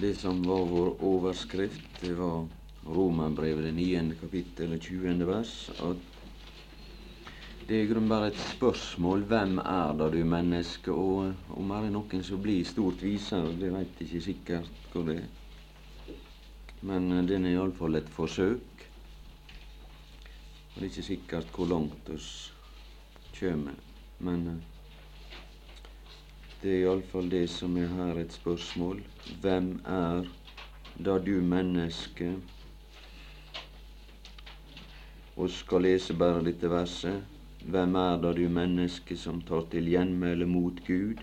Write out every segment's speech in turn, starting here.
Det som var vår overskrift, det var Romerbrevet, det niende kapittel, det tjuende vers. At det er i grunnen bare et spørsmål hvem er da du menneske? Og om det noen som blir stort visere, det veit ikke sikkert hvor det er. Men den er iallfall et forsøk. Og det er ikke sikkert hvor langt oss kjem. Men eh, det er iallfall det som er her et spørsmål. Hvem er da du menneske? Og skal lese bare dette verset. Hvem er da du menneske som tar til gjenmæle mot Gud?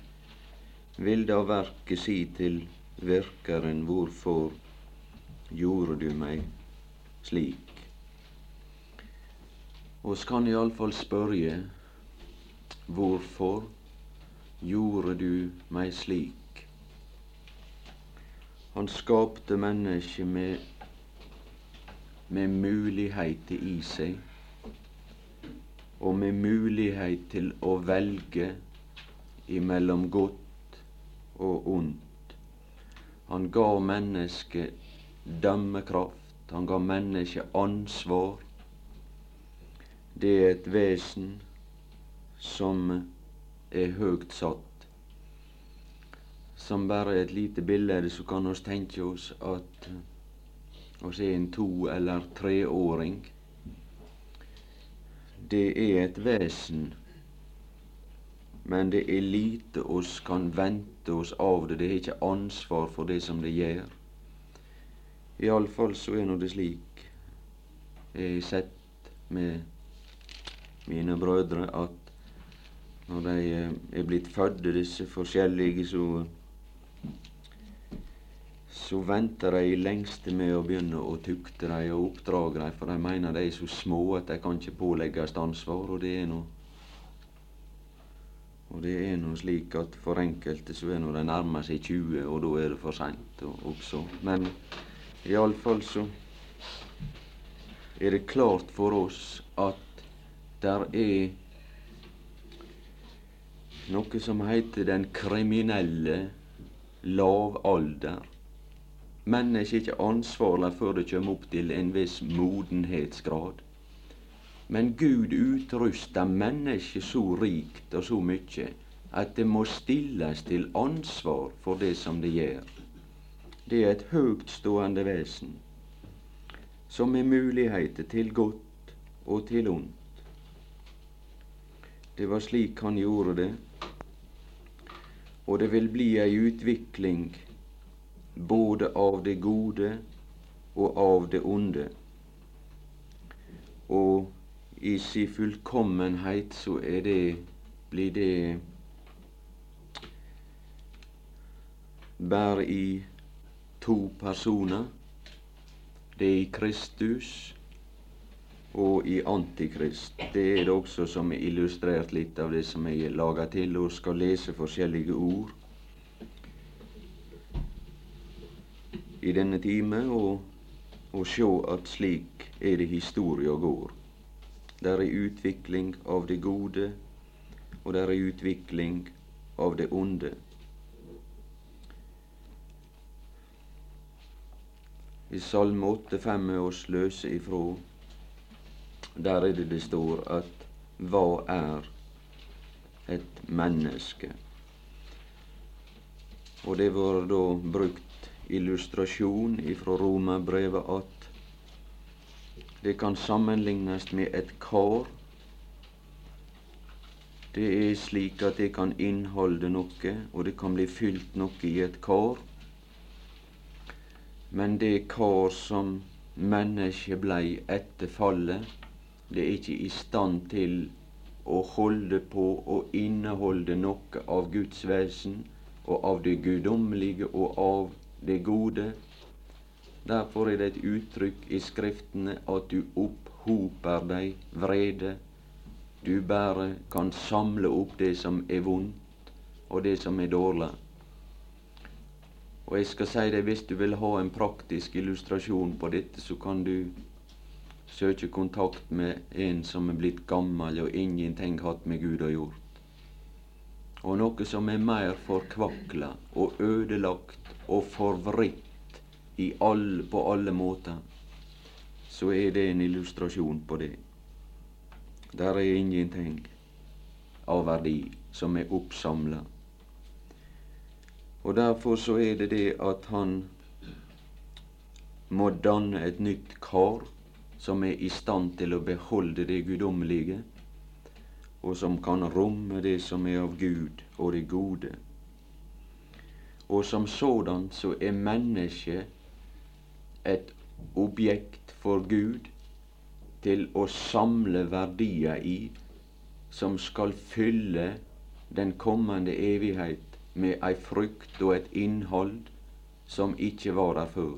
Vil da verket si til virkeren, hvorfor gjorde du meg slik? Og kan iallfall spørre hvorfor gjorde du meg slik? Han skapte mennesket med, med muligheter i seg og med mulighet til å velge imellom godt og ondt. Han ga mennesket dømmekraft, han ga mennesket ansvar. Det er et vesen som er høgt satt. Som bare et lite bilde så kan vi tenke oss at oss er en to- eller treåring det er et vesen, men det er lite oss kan vente oss av det. Det har ikke ansvar for det som det gjør. Iallfall så er nå det slik jeg har sett med mine brødre at når de er blitt fødde, disse forskjellige, så så venter de i lengste med å begynne å tukte dem og oppdrage dem, for de mener de er så små at de kan ikke pålegges ansvar, og det er nå og det er nå slik at for enkelte så er nå de nærmer seg 20, og da er det for seint også. Men iallfall så er det klart for oss at der er noe som heter den kriminelle lavalder. Mennesket er ikke ansvarlig før det kommer opp til en viss modenhetsgrad. Men Gud utruster mennesket så rikt og så mye at det må stilles til ansvar for det som det gjør. Det er et høytstående vesen som har muligheter til godt og til ondt. Det var slik han gjorde det, og det vil bli ei utvikling både av det gode og av det onde. Og i sin fullkommenhet så er det, blir det bare i to personer. Det er i Kristus og i Antikrist. Det er det også som er illustrert litt av det som jeg lager til, og skal lese forskjellige ord i denne time og, og sjå at slik er det historia går. Der er utvikling av det gode, og der er utvikling av det onde. I Salme 8,5 er oss løse ifrå. Der er det det står at hva er et menneske? Og det var da brukt illustrasjon ifra Romerbrevet at det kan sammenlignes med et kar. Det er slik at det kan inneholde noe, og det kan bli fylt noe i et kar. Men det kar som mennesket blei etter fallet, det er ikke i stand til å holde på å inneholde noe av Guds vesen og av det guddommelige og av det gode. Derfor er det et uttrykk i Skriftene at du opphoper deg vrede. Du bare kan samle opp det som er vondt, og det som er dårlig. Og jeg skal si deg, hvis du vil ha en praktisk illustrasjon på dette, så kan du søke kontakt med en som er blitt gammel og ingenting hatt med Gud å gjort. og noe som er mer forkvakla og ødelagt og forvritt all, på alle måter, så er det en illustrasjon på det. Der er ingenting av verdi som er oppsamla. Og derfor så er det det at han må danne et nytt kar som er i stand til å beholde det guddommelige, og som kan romme det som er av Gud og det gode. Og som sådan så er mennesket et objekt for Gud til å samle verdier i som skal fylle den kommende evighet med ei frukt og et innhold som ikke var der før.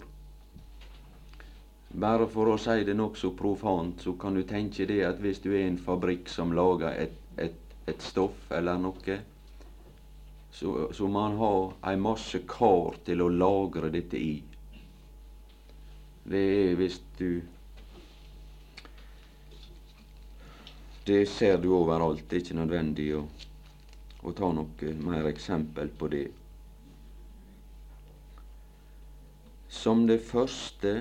Bare for å si det nokså profant, så kan du tenke det at hvis du er en fabrikk som lager et, et, et stoff eller noe, så, man ha ei masse kar til å lagre dette i. Det er hvis du Det ser du overalt. Det er ikke nødvendig å, å ta noe mer eksempel på det. Som det første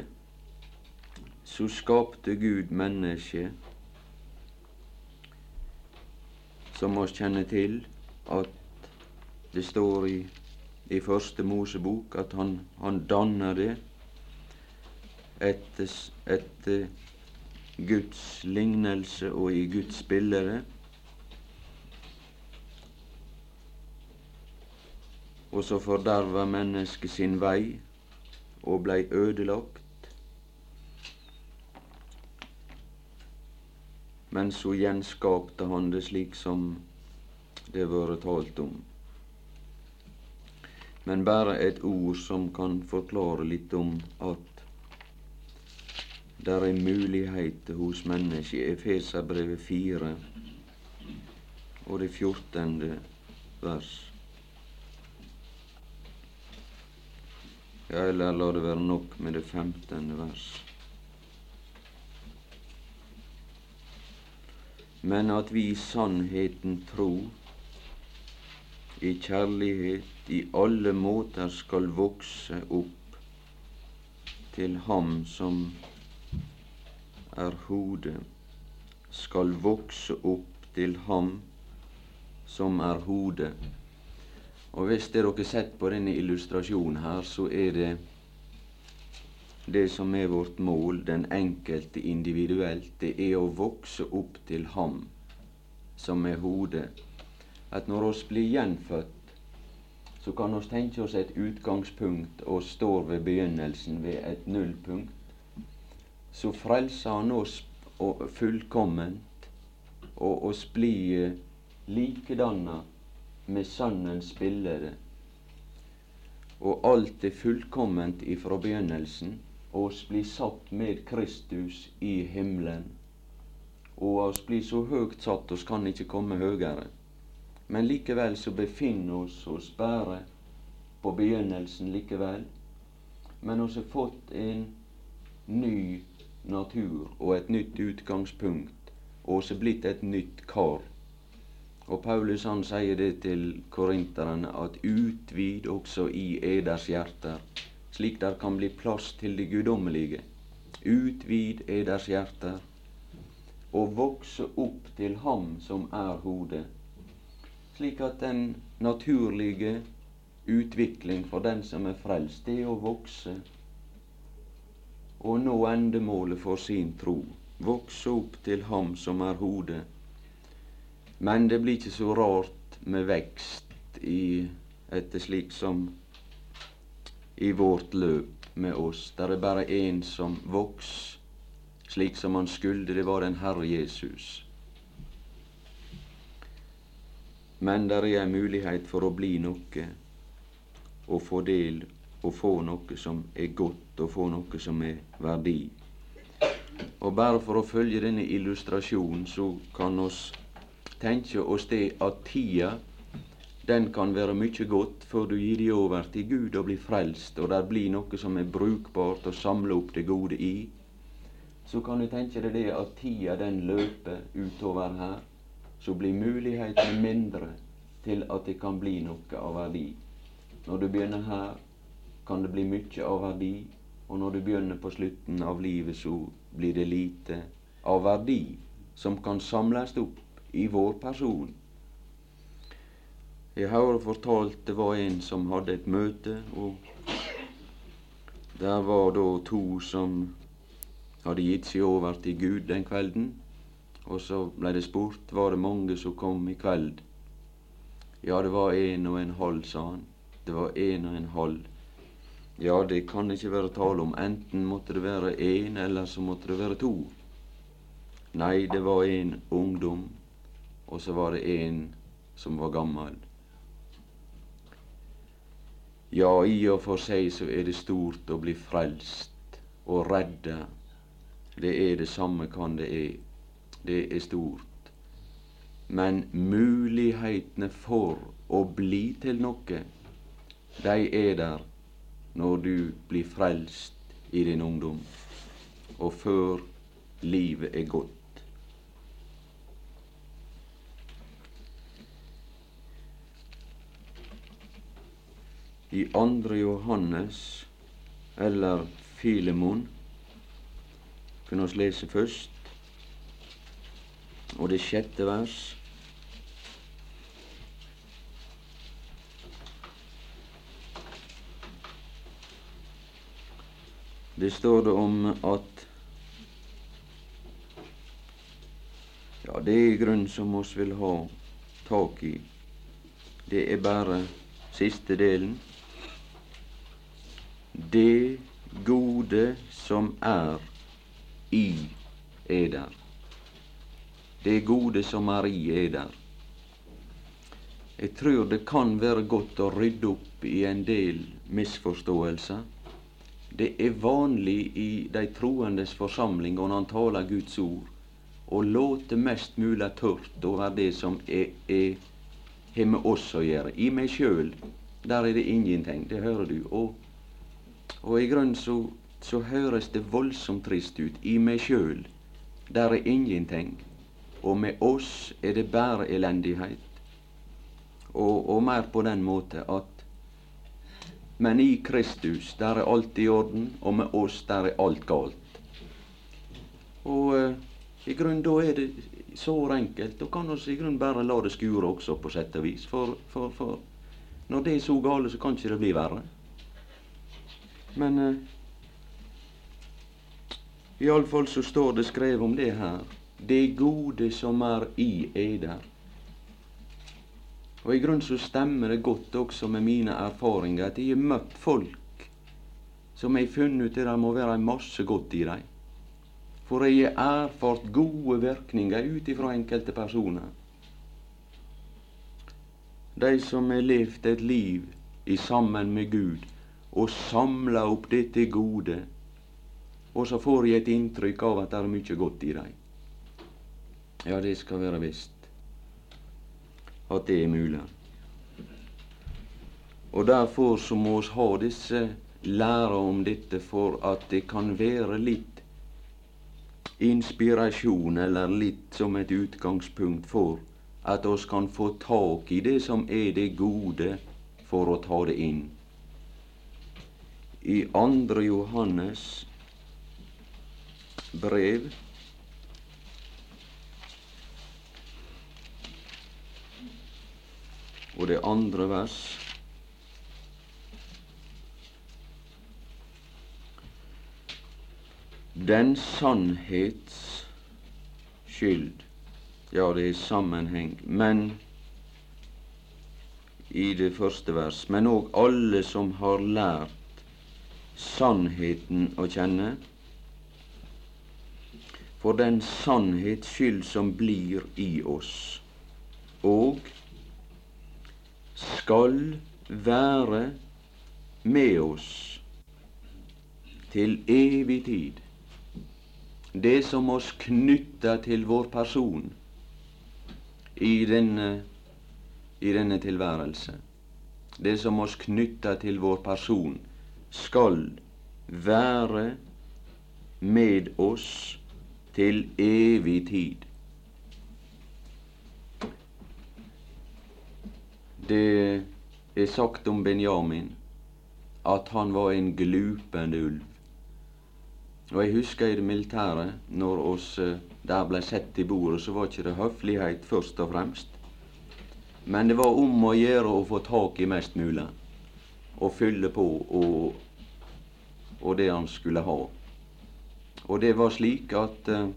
så skapte Gud mennesket, som oss kjenner til at det står i, i Første Mosebok at han, han danner det etter, etter Guds lignelse og i Guds bilde. Og så forderva mennesket sin vei og blei ødelagt. men så gjenskapte han det slik som det har vært talt om. Men bare et ord som kan forklare litt om at der er muligheter hos mennesket. Efeserbrevet 4 og det 14. vers. Ja, eller la det være nok med det 15. vers. men at vi i sannheten tror, i kjærlighet, i alle måter skal vokse opp til Ham som er hodet, skal vokse opp til Ham som er hodet. Og hvis dere har sett på denne illustrasjonen her, så er det det som er vårt mål, den enkelte individuelt, det er å vokse opp til Ham som er hodet. At når oss blir gjenfødt, så kan oss tenke oss et utgangspunkt og står ved begynnelsen, ved et nullpunkt. Så frelser Han oss fullkomment, og oss blir likedanna med Sønnens bilde. Og alt er fullkomment ifra begynnelsen og oss blir satt med Kristus i himmelen. Og oss blir så høgt satt oss kan ikke komme høyere. Men likevel så befinner oss oss bare på begynnelsen likevel. Men oss har fått en ny natur og et nytt utgangspunkt, og oss er blitt et nytt kar. Og Paulus han sier det til korinterne at utvid også i eders hjerter slik der kan bli plass til det guddommelige. Utvid eders hjerter, og vokse opp til Ham som er hodet, slik at den naturlige utvikling for den som er frelst, er å vokse og nå endemålet for sin tro. Vokse opp til Ham som er hodet. Men det blir ikke så rart med vekst i, etter slik som i vårt løp med oss. Der er bare én som vokser slik som han skulle. Det var den Herre Jesus. Men der er ei mulighet for å bli noe og få del og få noe som er godt, og få noe som er verdi. Og bare for å følge denne illustrasjonen, så kan oss tenke oss det at tida den kan være mykje godt før du gir deg over til Gud og blir frelst, og der blir noe som er brukbart å samle opp det gode i. Så kan du tenke deg det at tida den løper utover her, så blir mulighetene mindre til at det kan bli noe av verdi. Når du begynner her, kan det bli mye av verdi, og når du begynner på slutten av livet, så blir det lite av verdi som kan samles opp i vår person. Jeg har fortalt det var en som hadde et møte, og der var da to som hadde gitt seg over til Gud den kvelden. Og så blei det spurt var det mange som kom i kveld. Ja, det var en og en halv, sa han. Det var en og en halv. Ja, det kan ikke være tale om. Enten måtte det være én, eller så måtte det være to. Nei, det var en ungdom, og så var det en som var gammel. Ja, i og for seg så er det stort å bli frelst og redde. Det er det samme kan det er. Det er stort. Men mulighetene for å bli til noe, de er der når du blir frelst i din ungdom, og før livet er gått. i 2. Johannes eller Filemon kunne vi lese først, og det sjette vers. Det står det om at Ja, det er grunnen som oss vil ha tak i. Det er bare siste delen det gode som er i eder. Det gode som Marie er der. Jeg tror det kan være godt å rydde opp i en del misforståelser. Det er vanlig i de troendes forsamling når han taler Guds ord, å låte mest mulig tørt over det som er, er, har med oss å gjøre. I meg sjøl, der er det ingenting. Det hører du. Og og i grunnen så, så høres det voldsomt trist ut. I meg sjøl, der er ingenting. Og med oss er det bare elendighet. Og, og mer på den måte at Men i Kristus, der er alt i orden, og med oss, der er alt galt. Og eh, i grunnen da er det så enkelt. Da kan vi i grunnen bare la det skure også, på sett og vis. For, for, for når det er så gale, så kan ikke det bli verre. Men eh, iallfall så står det skrevet om det her. Det gode som er i eder. Og i grunnen så stemmer det godt også med mine erfaringer at jeg har møtt folk som jeg har funnet ut at det må være masse godt i dem. For jeg har erfart gode virkninger ut ifra enkelte personer. De som har levd et liv i sammen med Gud, og samla opp dette gode, og så får jeg et inntrykk av at det er mye godt i dem. Ja, det skal være visst at det er mulig. Og derfor så må vi ha disse lære om dette for at det kan være litt inspirasjon, eller litt som et utgangspunkt for at oss kan få tak i det som er det gode, for å ta det inn i 2. Johannes brev og det andre vers. Den sannhets skyld. Ja, det er sammenheng, men i det første vers, men òg alle som har lært sannheten å kjenne, for den sannhets skyld som blir i oss, og skal være med oss til evig tid. Det som oss knytter til vår person i denne, i denne tilværelse. Det som oss knytter til vår person skal være med oss til evig tid. Det er sagt om Benjamin at han var en glupende ulv. Og jeg husker i det militære, når oss eh, der ble sett til bordet, så var ikke det høflighet først og fremst. Men det var om å gjøre å få tak i mest mulig, og fylle på og, og det han skulle ha. Og det var slik at uh,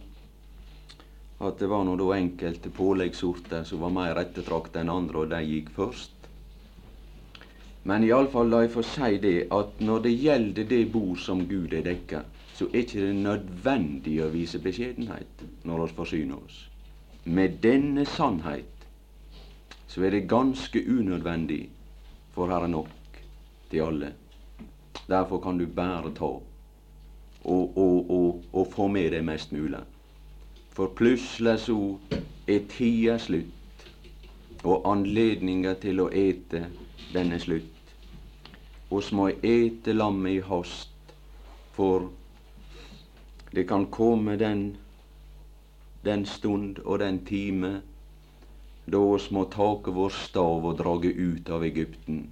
at det var nå enkelte påleggssorter som var mer ettertrakta enn andre, og de gikk først. Men iallfall la jeg få si det at når det gjelder det bord som Gud er dekka, så er ikke det nødvendig å vise beskjedenhet når vi forsyner oss. Med denne sannhet så er det ganske unødvendig for her er nok til alle. Derfor kan du bare ta og, og, og, og få med deg mest mulig. For plutselig så er tida slutt, og anledninga til å ete, den er slutt. Oss må ete lammet i hast, for det kan komme den, den stund og den time da oss må take vår stav og drage ut av Egypten.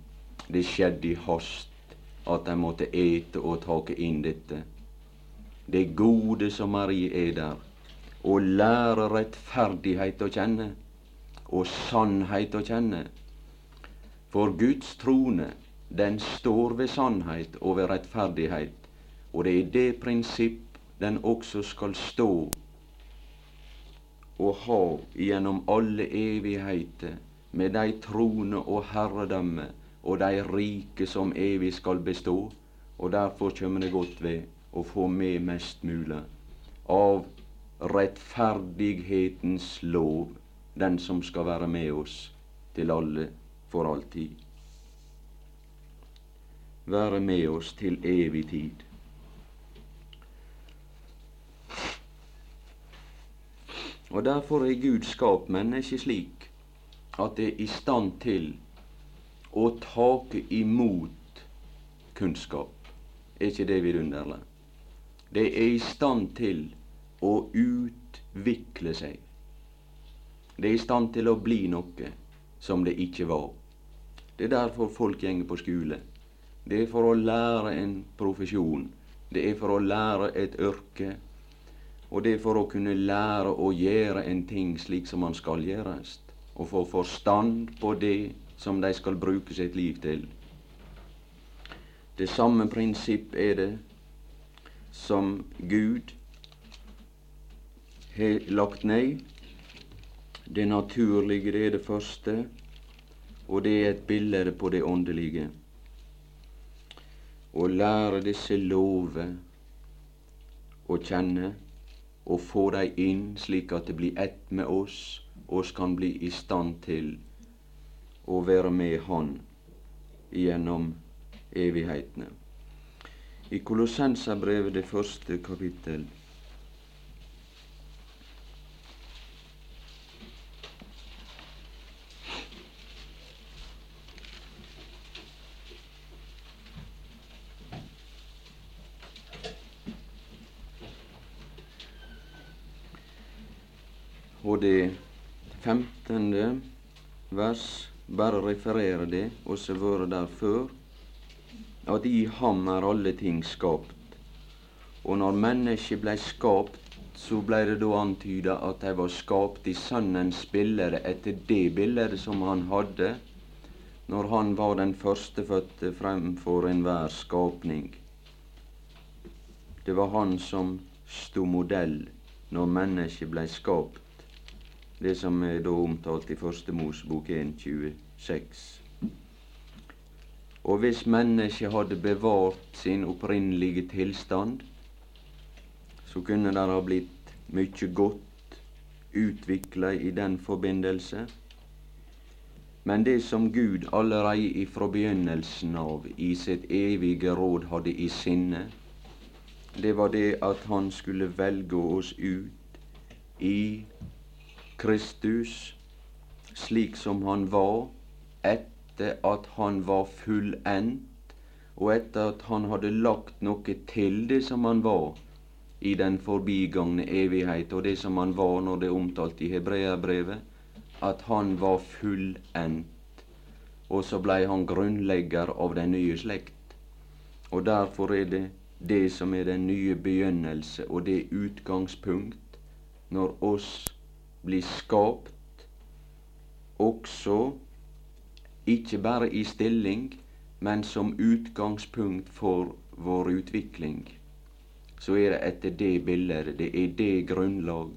Det skjedde i hast at de måtte ete og take inn dette. Det gode som Marie er der, og lære rettferdighet å kjenne, og sannhet å kjenne. For Guds trone, den står ved sannhet og ved rettferdighet, og det er det prinsipp den også skal stå og ha gjennom alle evigheter, med de trone og herredømme og de rike som evig skal bestå, og derfor kommer det godt ved å få med mest mulig av rettferdighetens lov, den som skal være med oss til alle for alltid. Være med oss til evig tid. Og Derfor er Gud skapt mennesket slik at det er i stand til å take imot kunnskap. Er ikke det vidunderlig? Det er i stand til å utvikle seg. Det er i stand til å bli noe som det ikke var. Det er derfor folk går på skole. Det er for å lære en profesjon. Det er for å lære et yrke. Og det er for å kunne lære å gjøre en ting slik som man skal gjøres, og få forstand på det som de skal bruke sitt liv til. Det samme prinsipp er det som Gud har lagt ned. Det naturlige, det er det første, og det er et bilde på det åndelige. Å lære disse lover å kjenne og få dem inn slik at det blir ett med oss, oss kan bli i stand til å være med Han gjennom evighetene. I Kolossenserbrevet, det første kapittel, og det femtende vers bare referere det, og så vært der før, at i ham er alle ting skapt. Og når mennesket blei skapt, så blei det da antyda at de var skapt i Sønnens bilde etter det bildet som han hadde når han var den førstefødte fremfor enhver skapning. Det var han som sto modell når mennesket blei skapt det som er da omtalt i Første Mosebok 1.26. Og hvis mennesket hadde bevart sin opprinnelige tilstand, så kunne det ha blitt mye godt utvikla i den forbindelse. Men det som Gud allereie ifra begynnelsen av i sitt evige råd hadde i sinne, det var det at han skulle velge oss ut i Kristus slik som han var etter at han var fullendt, og etter at han hadde lagt noe til det som han var i den forbigangne evighet, og det som han var når det er omtalt i Hebreabrevet, at han var fullendt. og så blei han grunnlegger av den nye slekt. Og derfor er det det som er den nye begynnelse og det utgangspunkt når oss blir skapt, også ikke bare i stilling, men som utgangspunkt for vår utvikling. Så er det etter det bildet, det er det grunnlag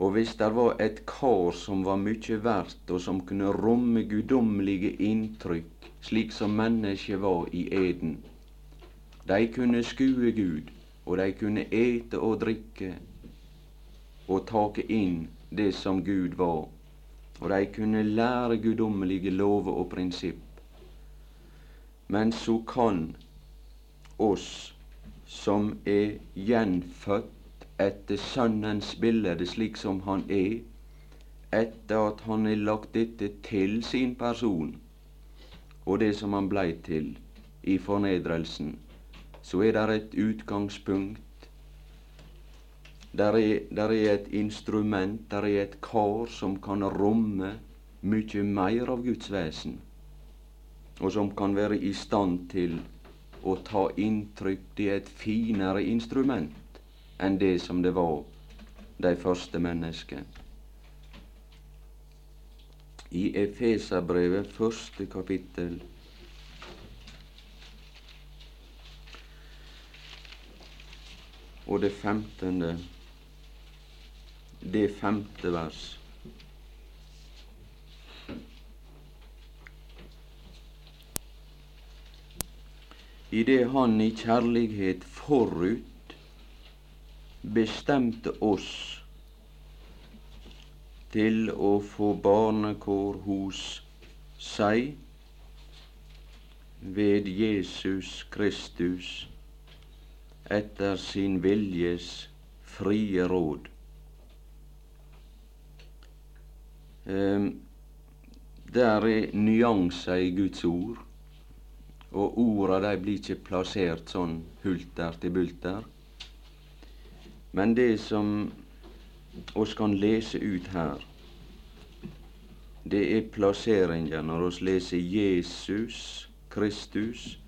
og hvis det var et kar som var mye verdt, og som kunne romme guddommelige inntrykk, slik som mennesket var i eden, de kunne skue Gud, og de kunne ete og drikke og take inn det som Gud var, og de kunne lære guddommelige lover og prinsipp. Men så kan oss som er gjenfødt etter Sønnens bilde slik som han er, etter at han har lagt dette til sin person og det som han blei til i fornedrelsen, så er det et utgangspunkt. Der er, der er et instrument, der er et kar som kan romme mye mer av Guds vesen, og som kan være i stand til å ta inntrykk. Det et finere instrument enn det som det var de første menneskene. I Efeserbrevet, første kapittel, og det femtende, det femte vers. I det Han i kjærlighet forut bestemte oss til å få barnekår hos seg ved Jesus Kristus etter sin viljes frie råd. Um, der er nyanser i Guds ord, og orda de blir ikke plassert sånn hulter til bulter. Men det som oss kan lese ut her, det er plasseringa. Når oss leser Jesus Kristus,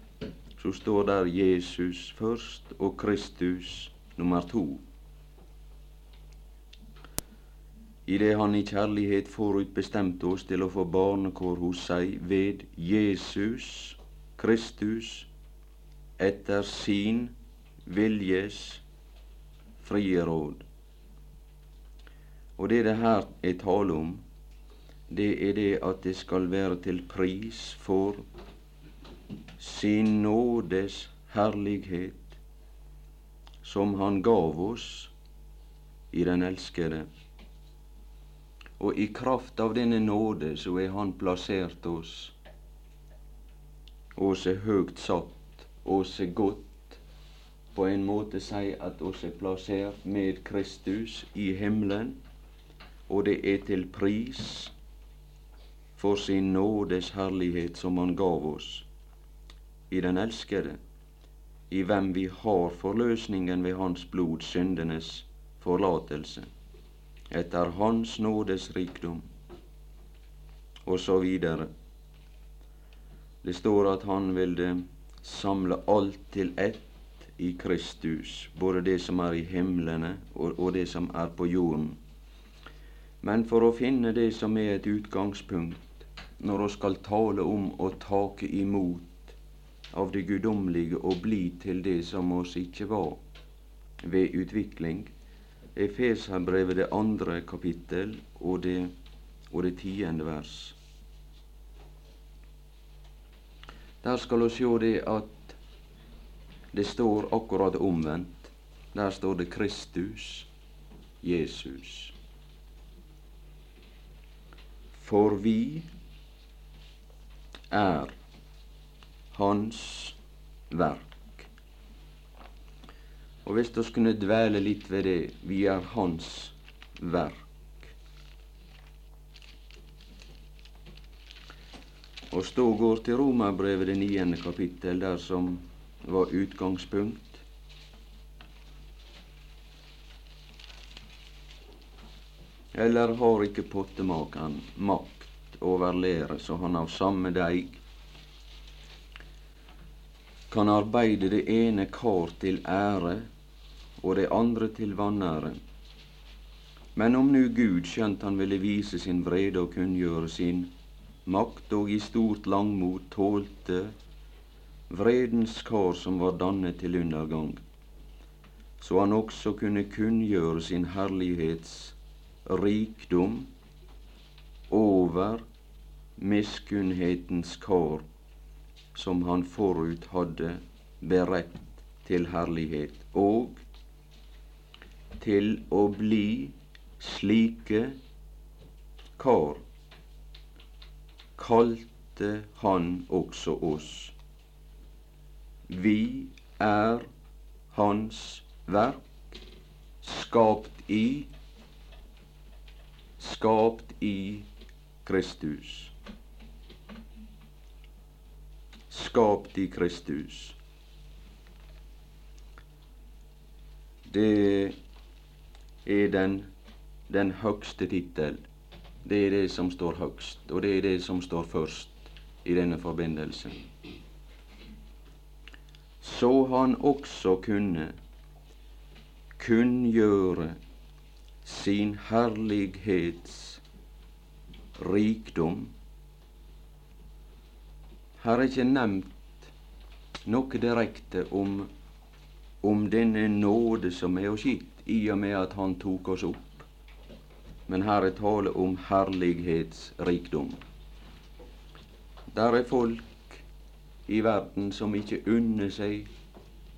så står der Jesus først og Kristus nummer to. I det Han i kjærlighet forutbestemte oss til å få barnekår hos seg ved Jesus Kristus etter sin viljes frie råd. Og det det her er tale om, det er det at det skal være til pris for sin nådes herlighet, som Han gav oss i den elskede. Og i kraft av denne nåde så er Han plassert oss, oss er høgt satt, oss er godt på en måte si at oss er plassert med Kristus i himmelen, og det er til pris for sin nådes herlighet som Han gav oss. I den elskede, i hvem vi har forløsningen ved Hans blod, syndenes forlatelse, etter Hans nådes rikdom, videre. Det står at Han ville samle alt til ett i Kristus, både det som er i himlene og, og det som er på jorden. Men for å finne det som er et utgangspunkt når vi skal tale om å take imot av det guddommelige og bli til det som oss ikke var ved utvikling, Efeserbrevet det andre kapittel og det, og det tiende vers. Der skal vi sjå det at det står akkurat omvendt. Der står det Kristus, Jesus. For vi er Hans verk. Og hvis vi kunne dvele litt ved det vi er Hans verk. Og stå går til Romerbrevet det niende kapittel, der som var utgangspunkt. Eller har ikke pottemakeren makt over overlære, så han av samme deig kan arbeide det ene kar til ære og det andre til vanære. Men om nu Gud, skjønt han ville vise sin vrede og kunngjøre sin makt, og i stort langmot tålte vredens kar som var dannet til undergang, så han også kunne kunngjøre sin herlighets rikdom over miskunnhetens kar som han forut hadde beredt til herlighet, og til å bli slike kar kalte han også oss. Vi er Hans verk, skapt i skapt i Kristus. Skapt i Kristus. Det er den, den høgste tittel. Det er det som står høgst, og det er det som står først i denne forbindelsen så han også kunne kunngjøre sin herlighets rikdom. Her er ikke nevnt noe direkte om, om denne nåde som er oss gitt, i og med at Han tok oss opp. Men her er tale om herlighetsrikdom. Der er folk i verden som ikke unner seg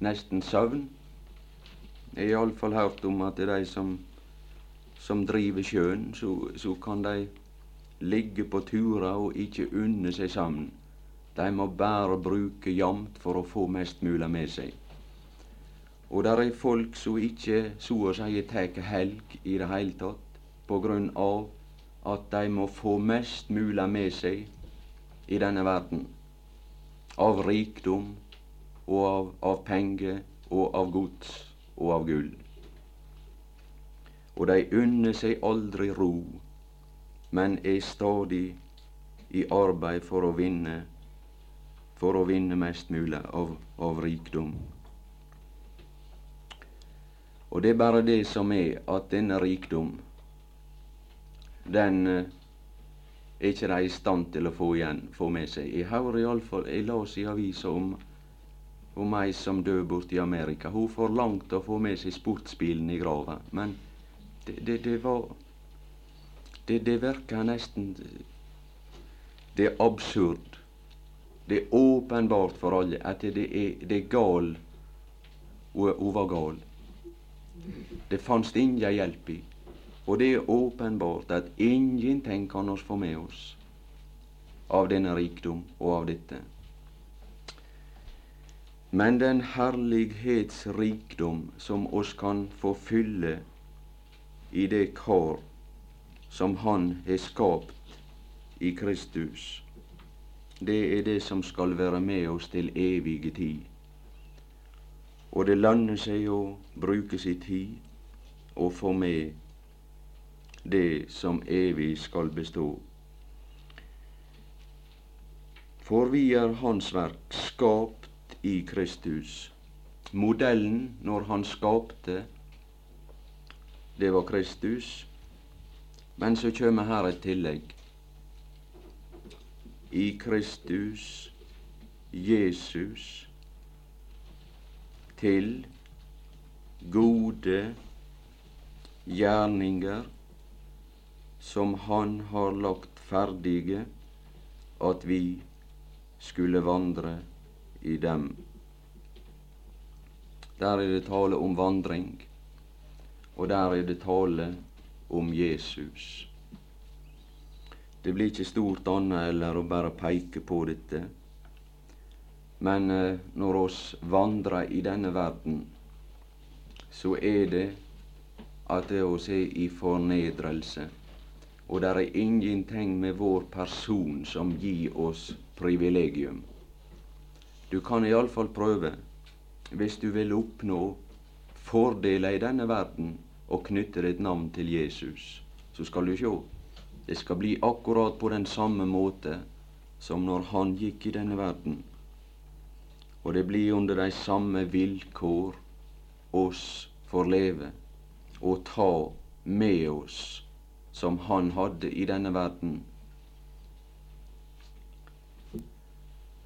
nesten søvn. Jeg har iallfall hørt om at det er de som, som driver sjøen, så, så, kan de ligge på turer og ikke unne seg søvn. De må bare bruke jamt for å få mest mulig med seg. Og der er folk som ikke så å si tar helg i det hele tatt, på grunn av at de må få mest mulig med seg i denne verden av rikdom og av, av penger og av gods og av gull. Og de unner seg aldri ro, men er stadig i arbeid for å vinne, for å vinne mest mulig av, av rikdom. Og det er bare det som er at denne rikdom, den eh, er ikke de i stand til å få igjen, få med seg. Jeg hører iallfall Jeg las i avisa om, om ei som døde borte i Amerika. Hun forlangte å få med seg sportsbilen i grava, men det, det, det var Det, det virka nesten Det er absurd. Det er åpenbart for alle at det er, det er gal hun var gal. Det fantes ingen hjelp i. Og det er åpenbart at ingenting kan oss få med oss av denne rikdom og av dette. Men den herlighetsrikdom som oss kan få fylle i det kar som Han har skapt i Kristus, det er det som skal være med oss til evige tid. Og det lønner seg å bruke sin tid og få med det som evig skal bestå. For vi er Hans verk, skapt i Kristus. Modellen når Han skapte, det var Kristus. Men så kommer her et tillegg. I Kristus, Jesus, til gode gjerninger som Han har lagt ferdige, at vi skulle vandre i dem. Der er det tale om vandring, og der er det tale om Jesus. Det blir ikke stort annet eller å bare peke på dette. Men eh, når oss vandrer i denne verden, så er det at det oss er i fornedrelse og det er ingenting med vår person som gir oss privilegium. Du kan iallfall prøve, hvis du vil oppnå fordeler i denne verden, og knytte ditt navn til Jesus. Så skal du sjå. Det skal bli akkurat på den samme måte som når han gikk i denne verden. Og det blir under de samme vilkår oss får leve og ta med oss som han hadde i denne verden.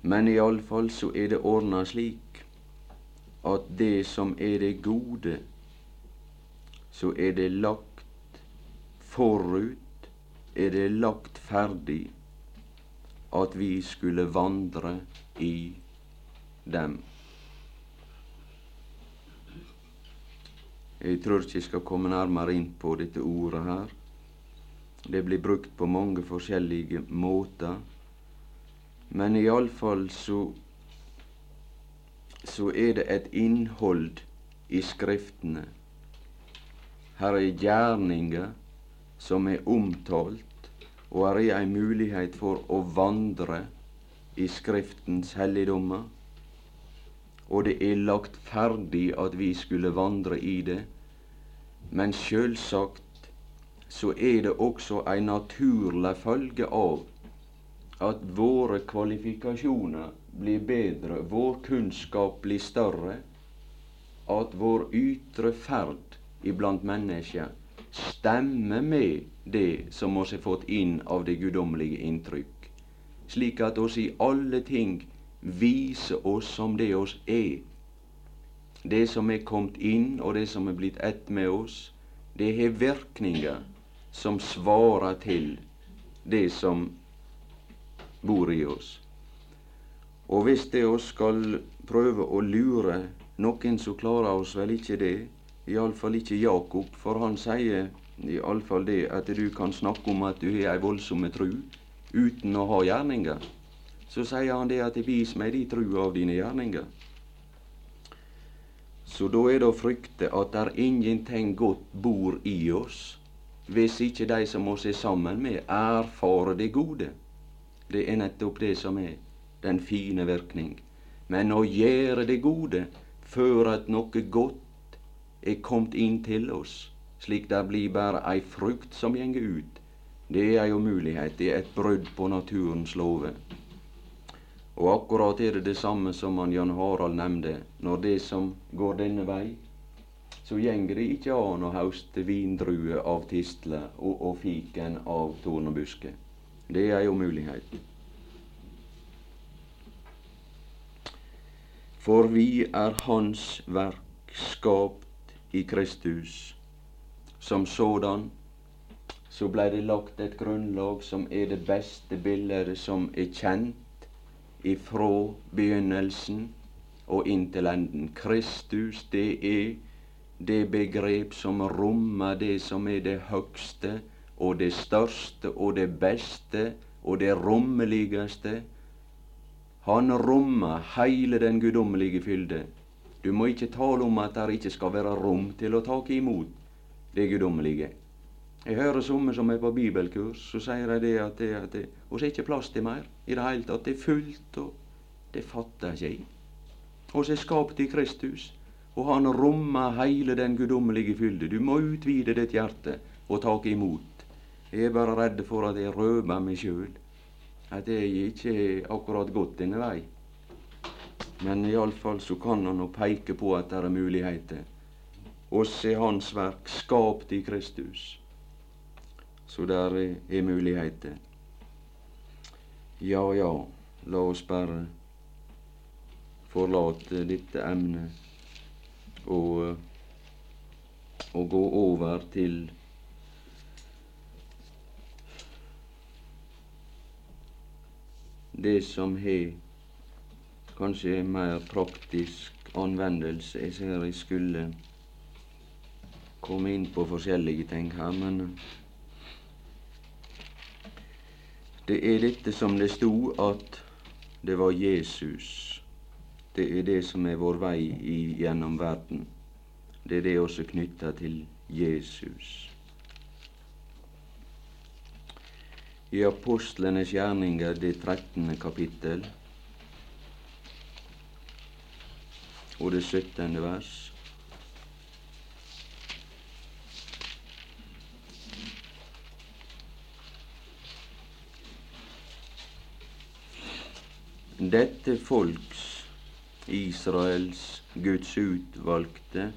Men iallfall så er det ordna slik at det som er det gode, så er det lagt forut, er det lagt ferdig at vi skulle vandre i dem. Jeg tror ikke jeg skal komme nærmere inn på dette ordet her. Det blir brukt på mange forskjellige måter. Men iallfall så så er det et innhold i Skriftene. Her er gjerninger som er omtalt, og her er ei mulighet for å vandre i Skriftens helligdommer. Og det er lagt ferdig at vi skulle vandre i det. Men sjølsagt så er det også ei naturlig følge av at våre kvalifikasjoner blir bedre, vår kunnskap blir større, at vår ytre ferd iblant mennesker stemmer med det som oss har fått inn av det guddommelige inntrykk, slik at oss i alle ting viser oss som det oss er. Det som er kommet inn, og det som er blitt ett med oss, det har virkninger som svarer til det som bor i oss. Og hvis det oss skal prøve å lure noen, så klarer oss vel ikke det. Iallfall ikke Jakob, for han sier iallfall det at du kan snakke om at du har ei voldsomme tru uten å ha gjerninger. Så sier han det at vis meg de trua av dine gjerninger. Så da er det å frykte at der ingenting godt bor i oss, hvis ikke de som oss er sammen med, erfarer det gode. Det er nettopp det som er den fine virkning. Men å gjøre det gode før at noe godt er kommet inn til oss, slik det blir bare ei frukt som gjenger ut, det er ei umulighet. Det er et brudd på naturens lover. Og akkurat er det det samme som han Jan Harald nevnte. Når det som går denne vei, så gjenger det ikke an å hauste vindruer av tistle og, og fiken av tornebusker. Det er ei umulighet. For vi er Hans verk, skapt i Kristus. Som sådan så blei det lagt et grunnlag som er det beste bildet som er kjent ifra begynnelsen og inntil enden. Kristus, det er det begrep som rommer det som er det høgste og det største og det beste og det rommeligste. Han rommer heile den guddommelige fylde. Du må ikke tale om at det ikke skal være rom til å ta imot det guddommelige. Jeg hører somme som er på bibelkurs, så sier de det at det, at det er ikke plass til mer i det hele tatt. Det er fullt, og det fatter ikke jeg. Oss er skapt i Kristus og han rommer heile den guddommelige fylde. Du må utvide ditt hjerte og ta imot. Jeg er bare redd for at jeg røper meg sjøl, at jeg ikke er akkurat gått denne vei. Men iallfall så kan han nå peike på at det er muligheter. Oss er Hans verk, skapt i Kristus. Så der er muligheter. Ja, ja, la oss bare forlate dette emnet og, og gå over til det som har kanskje mer praktisk anvendelse. Jeg ser jeg skulle komme inn på forskjellige ting her, men det er dette som det sto at det var Jesus det er det som er vår vei i, gjennom verden. Det er det også knytta til Jesus. I apostlenes gjerninger, det 13. kapittel og det 17. vers. Dette folks, Israels, Guds utvalgte,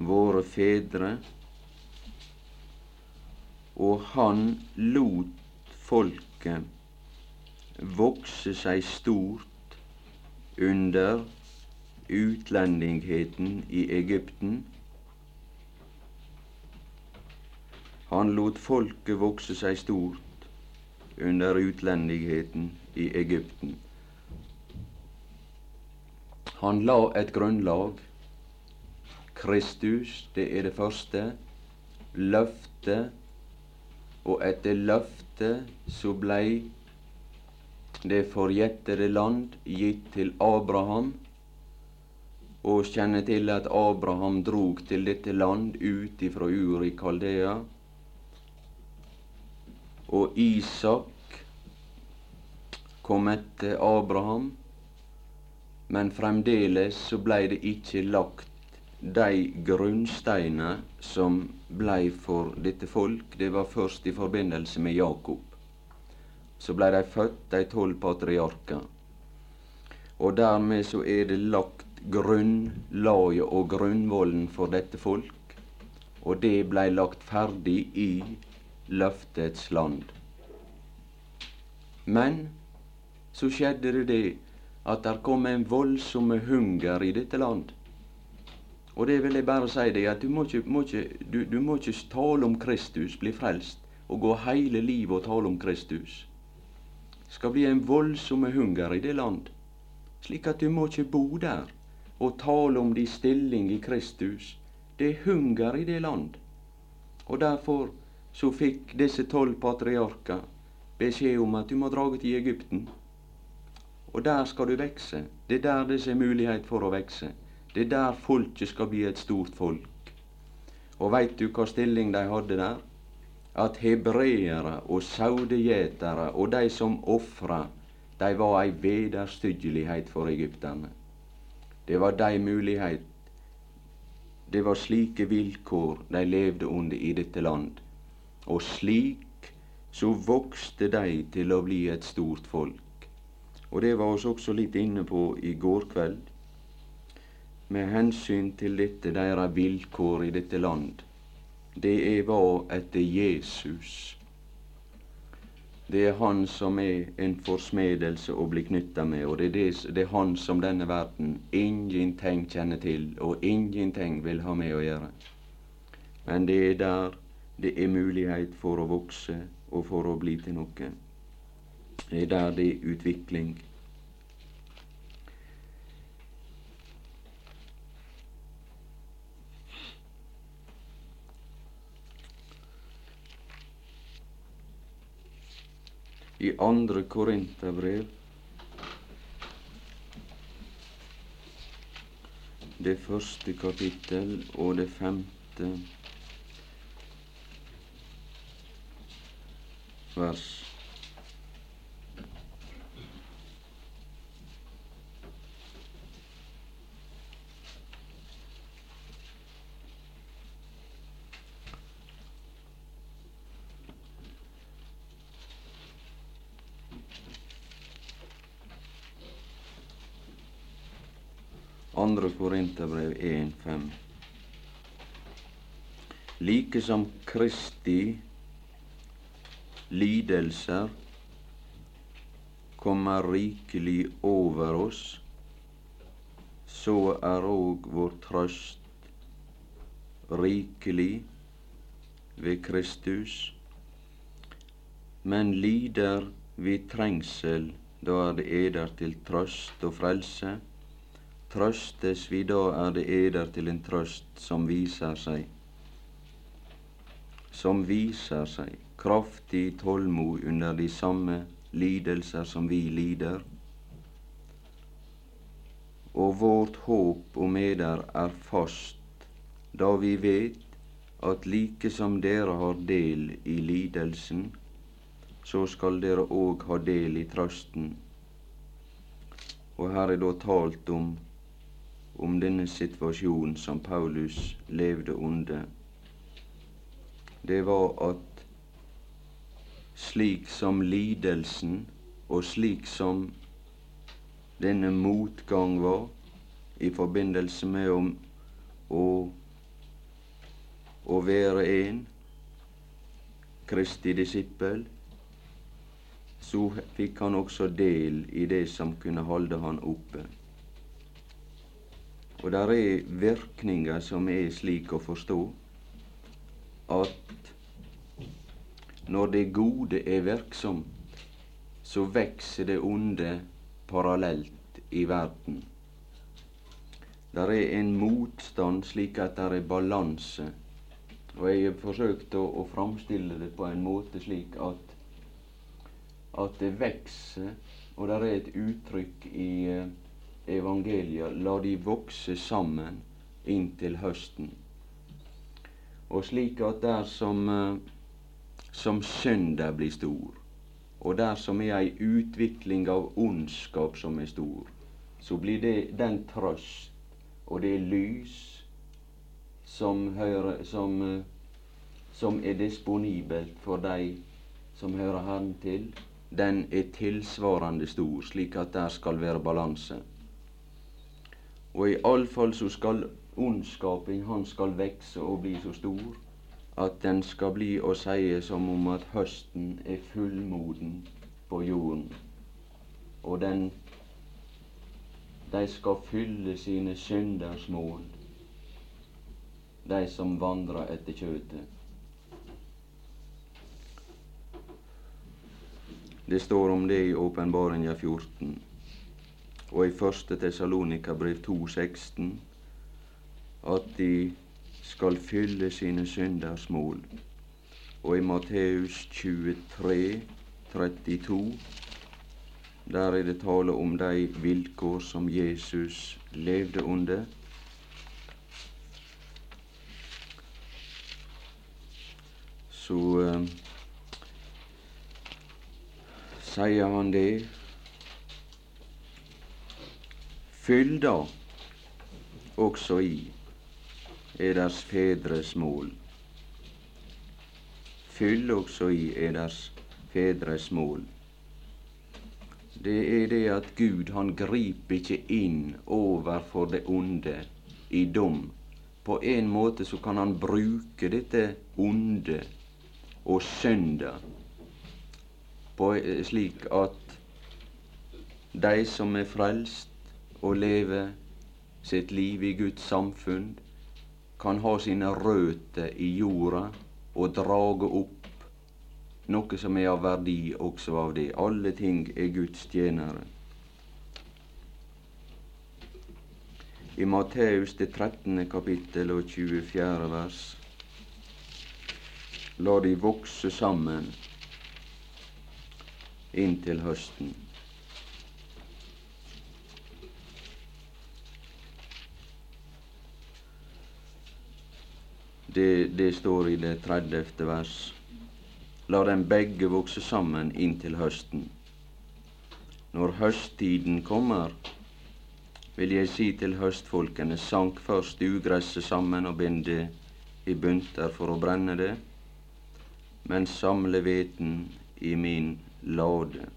våre fedre, og han lot folket vokse seg stort under utlendingheten i Egypten. Han lot folket vokse seg stort under utlendigheten i Egypten. Han la et grunnlag. Kristus, det er det første. Løftet. Og etter løftet så blei det forjettede land gitt til Abraham, og kjenner til at Abraham drog til dette land ut ifra Ur i Kaldea. Og Isak kom etter Abraham, men fremdeles så blei det ikke lagt de grunnsteiner som blei for dette folk. Det var først i forbindelse med Jakob så blei de født, de tolv patriarker. Og dermed så er det lagt grunnlaget og grunnvollen for dette folk, og det blei lagt ferdig i løftets land. Men så skjedde det det at der kom en voldsomme hunger i dette land. Og det vil jeg bare si deg, at du må ikke, må ikke, du, du må ikke tale om Kristus, bli frelst, og gå hele livet og tale om Kristus Det skal bli en voldsomme hunger i det land, slik at du må ikke bo der og tale om din stilling i Kristus. Det er hunger i det land. Og derfor så fikk disse tolv patriarker beskjed om at du må drage til Egypten. Og der skal du vekse. Det er der det er mulighet for å vekse. Det er der folket skal bli et stort folk. Og veit du hva stilling de hadde der? at hebreere og saudegjetere og de som ofra, de var ei vederstyggelighet for egypterne. Det var de mulighet Det var slike vilkår de levde under i dette land. Og slik så vokste de til å bli et stort folk. Og det var oss også litt inne på i går kveld, med hensyn til dette deres vilkår i dette land det var etter Jesus. Det er Han som er en forsmedelse å bli knytta med, og det er, det, det er, Han som denne verden ingenting kjenner til, og ingenting vil ha med å gjøre. Men det er der det er mulighet for å vokse og for å bli til noe. Det er der det er utvikling. i andre Korinterbrev. Det første kapittel og det femte vers. Andre Korinterbrev 1.5. Like som Kristi lidelser kommer rikelig over oss, så er òg vår trøst rikelig ved Kristus. Men lider vi trengsel, da er det eder til trøst og frelse. Trøstes vi da, er det eder til en trøst som viser seg, som viser seg kraftig tålmod under de samme lidelser som vi lider. Og vårt håp om eder er fast, da vi vet at like som dere har del i lidelsen, så skal dere òg ha del i trøsten. Og her er da talt om om denne situasjonen som Paulus levde under, det var at slik som lidelsen og slik som denne motgang var i forbindelse med om å, å være en Kristi disippel, så fikk han også del i det som kunne holde han oppe. Og der er virkninger som er slik å forstå at når det gode er virksomt, så vokser det onde parallelt i verden. Der er en motstand slik at der er balanse. Og jeg har forsøkt å, å framstille det på en måte slik at, at det vokser, og der er et uttrykk i eh, evangeliet la de vokse sammen inntil høsten. Og slik at der som, eh, som synda blir stor, og der som er ei utvikling av ondskap som er stor, så blir det den trøst og det lys som, hører, som, eh, som er disponibelt for de som hører Herren til, den er tilsvarende stor, slik at der skal være balanse. Og i alle fall så skal ondskapen, han skal vekse og bli så stor at den skal bli å seie som om at høsten er fullmoden på jorden. Og den de skal fylle sine synders mål, de som vandrer etter kjøtet. Det står om det i Åpenbaringa 14 og i 1. Tessalonika brev 2,16 at de skal fylle sine synders mål. Og i Matteus 23, 32 der er det tale om de vilkår som Jesus levde under. Så eh, sier han det Fyll da også i eders fedres mål. Fyll også i eders fedres mål det er det at Gud han griper ikke inn overfor det onde i dom. På en måte så kan han bruke dette onde og synda på slik at de som er frelst og lever sitt liv i Guds samfunn, kan ha sine røtter i jorda og drage opp noe som er av verdi også av det. Alle ting er Guds tjenere. I Matteus det 13. kapittel og 24. vers La de vokse sammen inntil høsten. Det, det står i det 30. vers la dem begge vokse sammen inntil høsten. Når høsttiden kommer, vil jeg si til høstfolkene, sank først ugresset sammen og bind det i bunter for å brenne det, men samle hveten i min lade.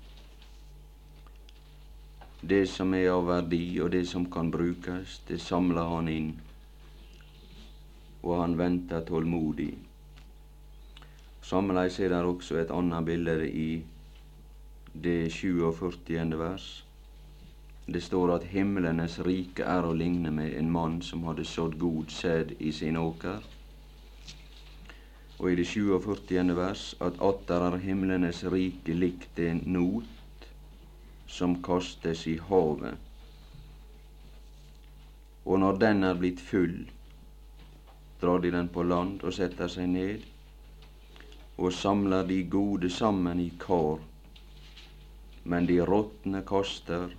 Det som er av verdi, og det som kan brukes, det samler han inn, og han venter tålmodig Sameleis er det også et annet bilde i det 47. vers. Det står at himlenes rike er å ligne med en mann som hadde sådd god sæd i sin åker. Og i det 47. vers at atter er himlenes rike likt en not som kastes i havet. Og når den er blitt full, drar de den på land og setter seg ned og samler de gode sammen i kar, men de råtne kaster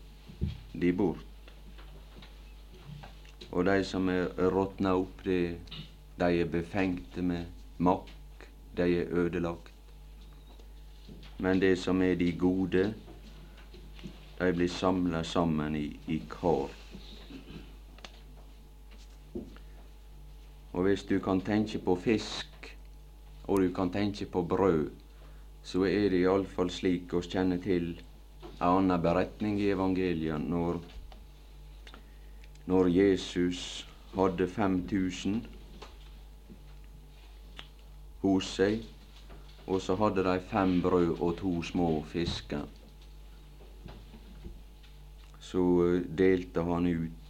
de bort. Og de som er råtna opp, det, de er befengte med makk, de er ødelagt. Men det som er de gode, de blir samla sammen i, i kar. Og hvis du kan tenke på fisk og du kan tenke på brød, så er det iallfall slik oss kjenner til en annen beretning i evangeliet når, når Jesus hadde 5000 hos seg, og så hadde de fem brød og to små fisker. Så eh, delte han ut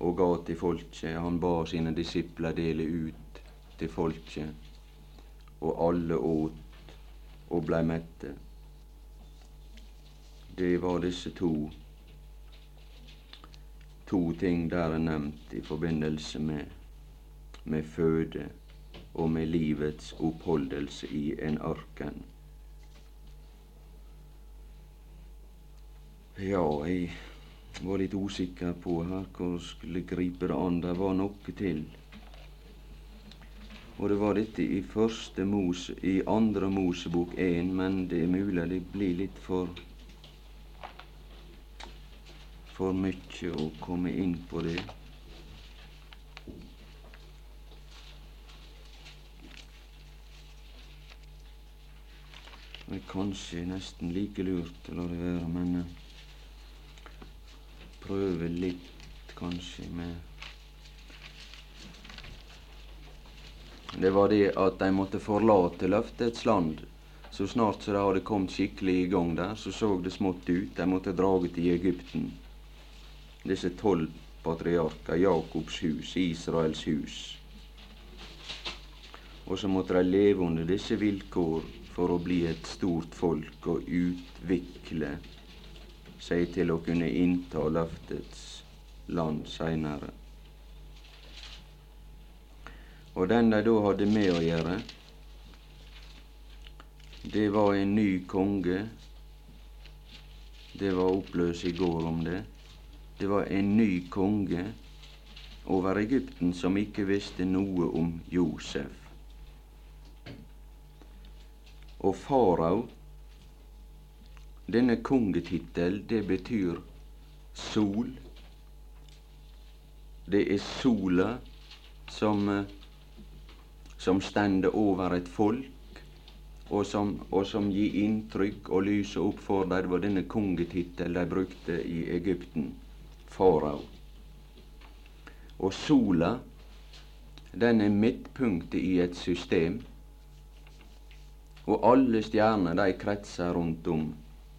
og ga til folket. Han ba sine disipler dele ut til folket, og alle åt og blei mette. Det var disse to to ting der er nevnt i forbindelse med, med føde og med livets oppholdelse i en ørken. Ja, jeg var litt usikker på her hvor jeg skulle gripe det an. Det var noe til. Og det var dette i første mos, i andre Mosebok 1, men det er mulig det blir litt for for mye å komme inn på det. Det er kanskje nesten like lurt å la det være, men uh, prøve litt kanskje med Det var det at de måtte forlate løftets land. Så snart så de hadde kommet skikkelig i gang der, så så det smått ut. De måtte drage til Egypten. Disse tolv patriarker, Jakobs hus, Israels hus. Og så måtte de leve under disse vilkår for å bli et stort folk og utvikle seg til å kunne innta løftets land seinere. Og den de da hadde med å gjøre, det var en ny konge. Det var oppløs i går om det. Det var en ny konge over Egypten som ikke visste noe om Josef. Og farao, denne kongetittel, det betyr sol. Det er sola som, eh, som stender over et folk, og som, og som gir inntrykk og lyser opp for dem. Det var denne kongetittel de brukte i Egypten. Farao. Og sola, den er midtpunktet i et system og alle stjerner de kretser rundt om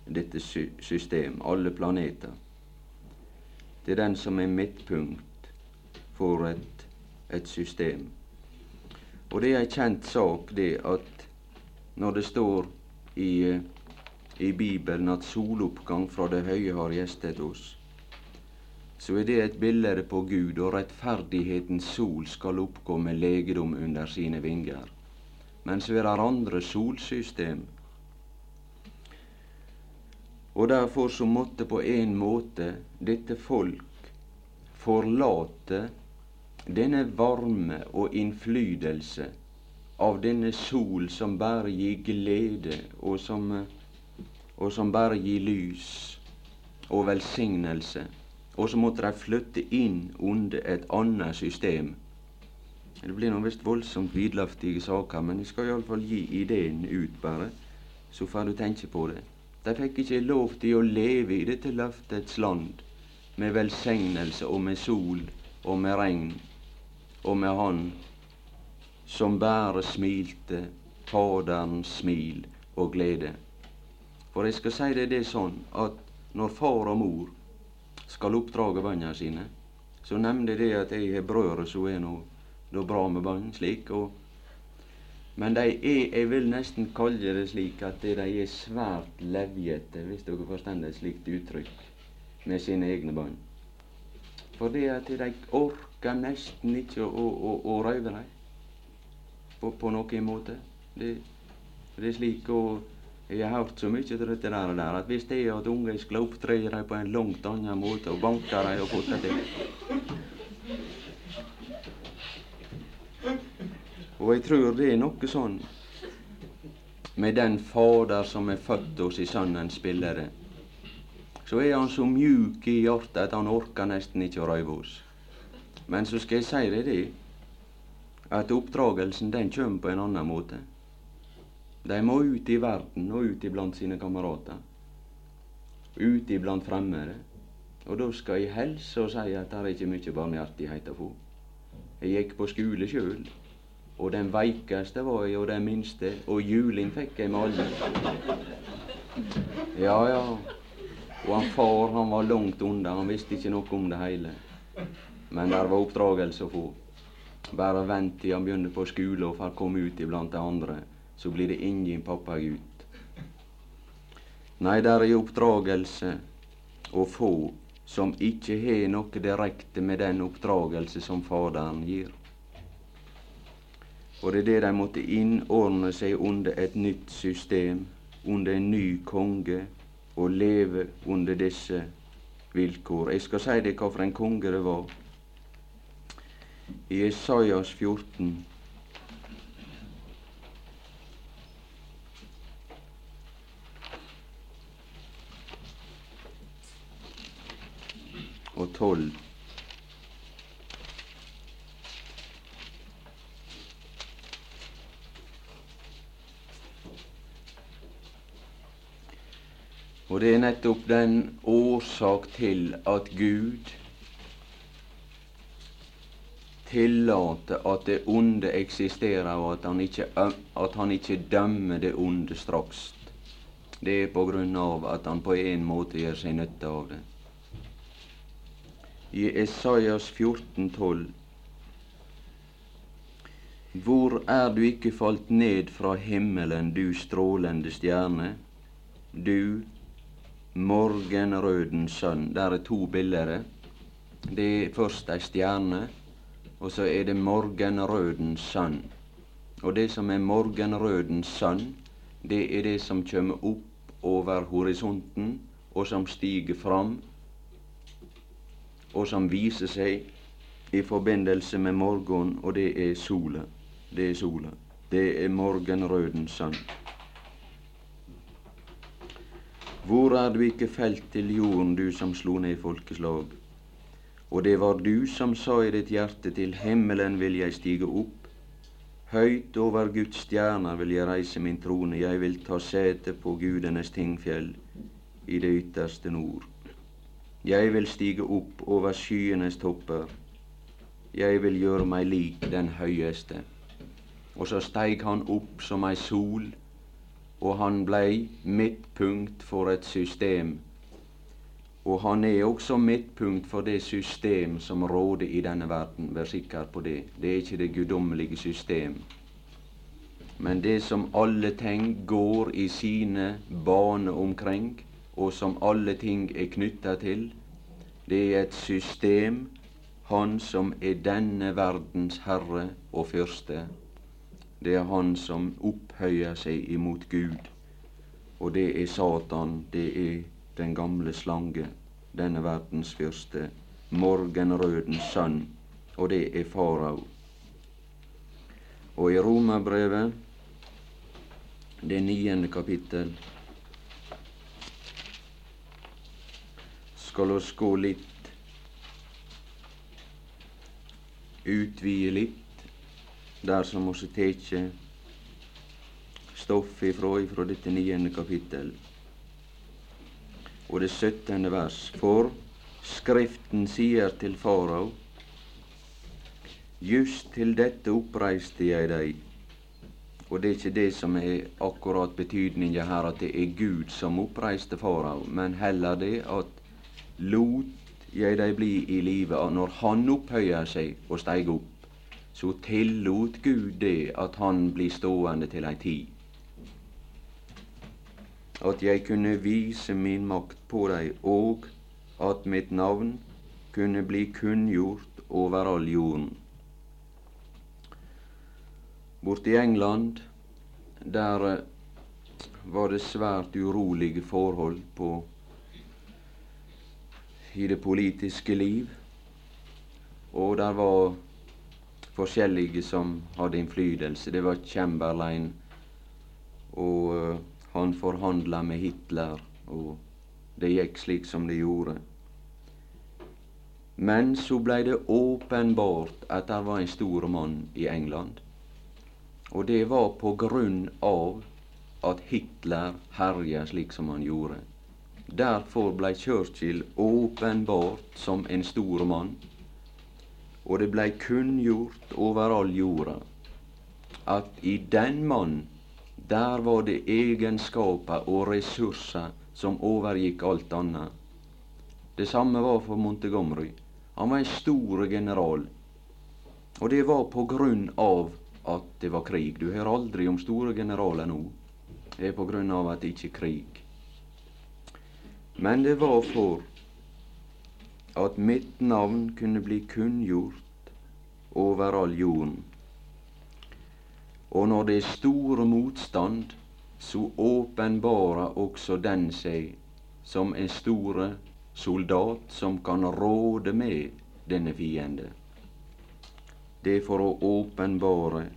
dette system, alle planeter. Det er den som er midtpunkt for et, et system. Og det er ei kjent sak, det at når det står i, i Bibelen at soloppgang fra det høye har gjestet oss, så er det et bilde på Gud, og rettferdighetens sol skal oppgå med legedom under sine vinger mens vi har andre solsystem. Og derfor så måtte på en måte dette folk forlate denne varme og innflytelse av denne sol som bare gir glede, og som, og som bare gir lys og velsignelse. Og så måtte de flytte inn under et annet system det blir nå visst voldsomt vidløftige saker, men jeg skal iallfall gi ideen ut, bare, så får du tenke på det. De fikk ikke lov til å leve i dette løftets land med velsignelse og med sol og med regn og med Han som bare smilte Faderens smil og glede. For jeg skal si deg det sånn at når far og mor skal oppdrage barna sine, så nevner de at jeg har brødre som er nå det bra med barn slik. Og, men de er, jeg vil nesten kalle det slik at de er svært levjete, hvis dere forstår et slikt uttrykk, med sine egne barn. For det at de orker nesten ikke å, å, å røyve dem på, på noen måte. Det, det er slik og jeg har hørt så mye til dette der, der at hvis det er at unger skal opptre dem på en langt annen måte og banke dem og få det til Og jeg tror det er noe sånn med den Fader som er født oss i Sønnens spillere. Så er han så mjuk i hjertet at han orker nesten ikke å røyve oss. Men så skal jeg si deg det, at oppdragelsen den kommer på en annen måte. De må ut i verden og ut iblant sine kamerater. Ut iblant fremmede. Og da skal jeg helse og si at det er ikke mye barmhjertighet å få. Jeg gikk på skole sjøl, og den veikeste var jeg, og den minste, og juling fikk jeg med alle. Ja, ja. Og han far han var langt unna, han visste ikke noe om det hele. Men der var oppdragelse å få. Bare vent til han begynner på skole og får komme ut iblant de andre, så blir det ingen pappagutt. Nei, der er oppdragelse å få som ikke har noe direkte med den oppdragelse som Faderen gir. Og det er det de måtte innordne seg under et nytt system, under en ny konge, og leve under disse vilkår. Jeg skal si deg hva for en konge det var. I Esaias 14 og 12. Og det er nettopp den årsak til at Gud tillater at det onde eksisterer, og at han ikke, at han ikke dømmer det onde straks. Det er på grunn av at han på en måte gjør seg nytte av det i Esaias 14,12. Hvor er du ikke falt ned fra himmelen, du strålende stjerne, du morgenrødens sønn? Der er to bilder. Det er først ei stjerne, og så er det morgenrødens sønn. Og det som er morgenrødens sønn, det er det som kommer opp over horisonten, og som stiger fram og som viser seg i forbindelse med morgen, og det er sola. Det er sola. Det er morgenrødens sønn. Hvor er du ikke felt til jorden, du som slo ned folkeslag? Og det var du som sa i ditt hjerte, til himmelen vil jeg stige opp. Høyt over Guds stjerner vil jeg reise min trone, jeg vil ta sete på gudenes tingfjell i det ytterste nord. Jeg vil stige opp over skyenes topper. Jeg vil gjøre meg lik den høyeste. Og så steig han opp som ei sol, og han blei midtpunkt for et system. Og han er også midtpunkt for det system som råder i denne verden. Vær sikker på det. Det er ikke det guddommelige system. Men det som alle ting går i sine baner omkring, og som alle ting er knytta til, det er et system, han som er denne verdens herre og fyrste. Det er han som opphøyer seg imot Gud. Og det er Satan, det er den gamle slange, denne verdens fyrste, morgenrødens sønn, og det er farao. Og i Romerbrevet, det niende kapittel, skal oss gå litt utvide litt der som vi teke stoff ifra, ifra dette niende kapittel. Og det syttende vers. For Skriften sier til farao, just til dette oppreiste jeg deg. Og det er ikke det som er akkurat betydninga her, at det er Gud som oppreiste farao, men heller det at lot jeg deg bli i live. Når han opphøyer seg og steiger opp, så tillot Gud det at han blir stående til ei tid. At jeg kunne vise min makt på deg, og at mitt navn kunne bli kunngjort over all jorden. Borte i England, der var det svært urolige forhold på i det politiske liv. Og der var forskjellige som hadde innflytelse. Det var Chamberlain, og uh, han forhandla med Hitler, og det gikk slik som det gjorde. Men så blei det åpenbart at det var en stor mann i England. Og det var på grunn av at Hitler herja slik som han gjorde. Derfor blei Churchill åpenbart som en stor mann, og det blei kunngjort over all jorda at i den mann, der var det egenskaper og ressurser som overgikk alt annet. Det samme var for Montegomery. Han var en stor general. Og det var på grunn av at det var krig. Du hører aldri om store generaler nå. Det er på grunn av at det ikke er krig. Men det var for at mitt navn kunne bli kunngjort over all jorden. Og når det er store motstand, så åpenbarer også den seg som en store soldat som kan råde med denne fiende. Det for å åpenbare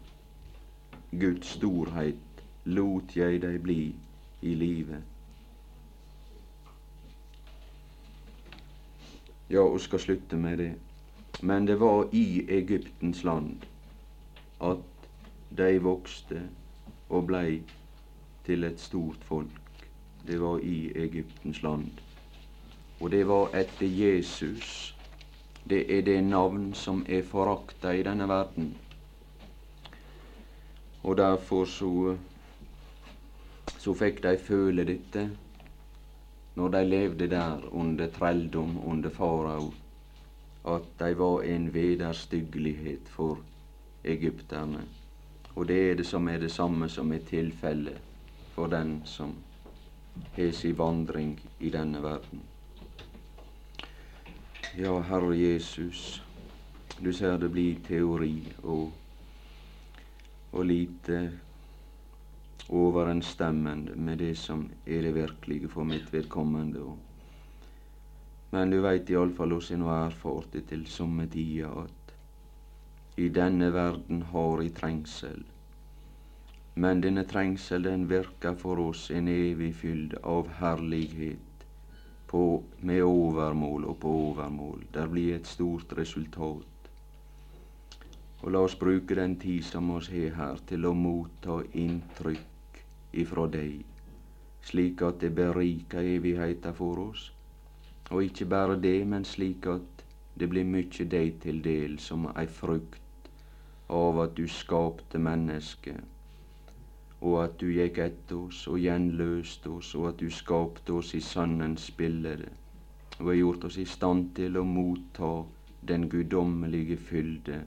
Guds storhet lot jeg deg bli i livet. Ja, og skal slutte med det. Men det var i Egyptens land at de vokste og blei til et stort folk. Det var i Egyptens land. Og det var etter Jesus. Det er det navn som er forakta i denne verden. Og derfor så så fikk de føle dette når de levde der under trelldom under farao, at de var en vederstyggelighet for egypterne. Og det er det som er det samme som er tilfellet for den som har sin vandring i denne verden. Ja, Herre Jesus, du ser det blir teori og, og lite overensstemmende med det som er det virkelige for mitt vedkommende. Men du veit iallfall nå erfart det til somme tider at i denne verden har i trengsel. Men denne trengsel den virker for oss en evig fylde av herlighet på, med overmål og på overmål. Det blir et stort resultat. Og la oss bruke den tid som oss har her, til å motta inntrykk ifra deg, slik at det beriker evigheta for oss. Og ikke bare det, men slik at det blir mykje deg til del som ei frukt av at du skapte mennesket, og at du gikk etter oss og gjenløste oss, og at du skapte oss i Sønnens bilde, og har gjort oss i stand til å motta den guddommelige fylde,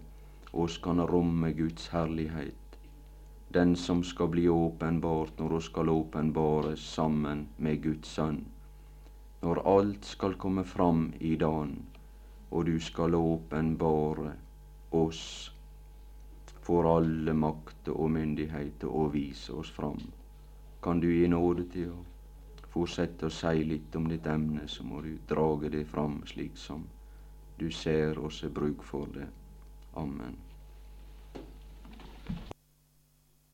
oss kan romme Guds herlighet, den som skal bli åpenbart når hun skal åpenbares sammen med Guds Sønn, når alt skal komme fram i dagen, og du skal åpenbare oss for alle makter og myndigheter å vise oss fram. Kan du gi nåde til å fortsette å si litt om ditt emne, så må du drage det fram slik som du ser oss har bruk for det. Amen.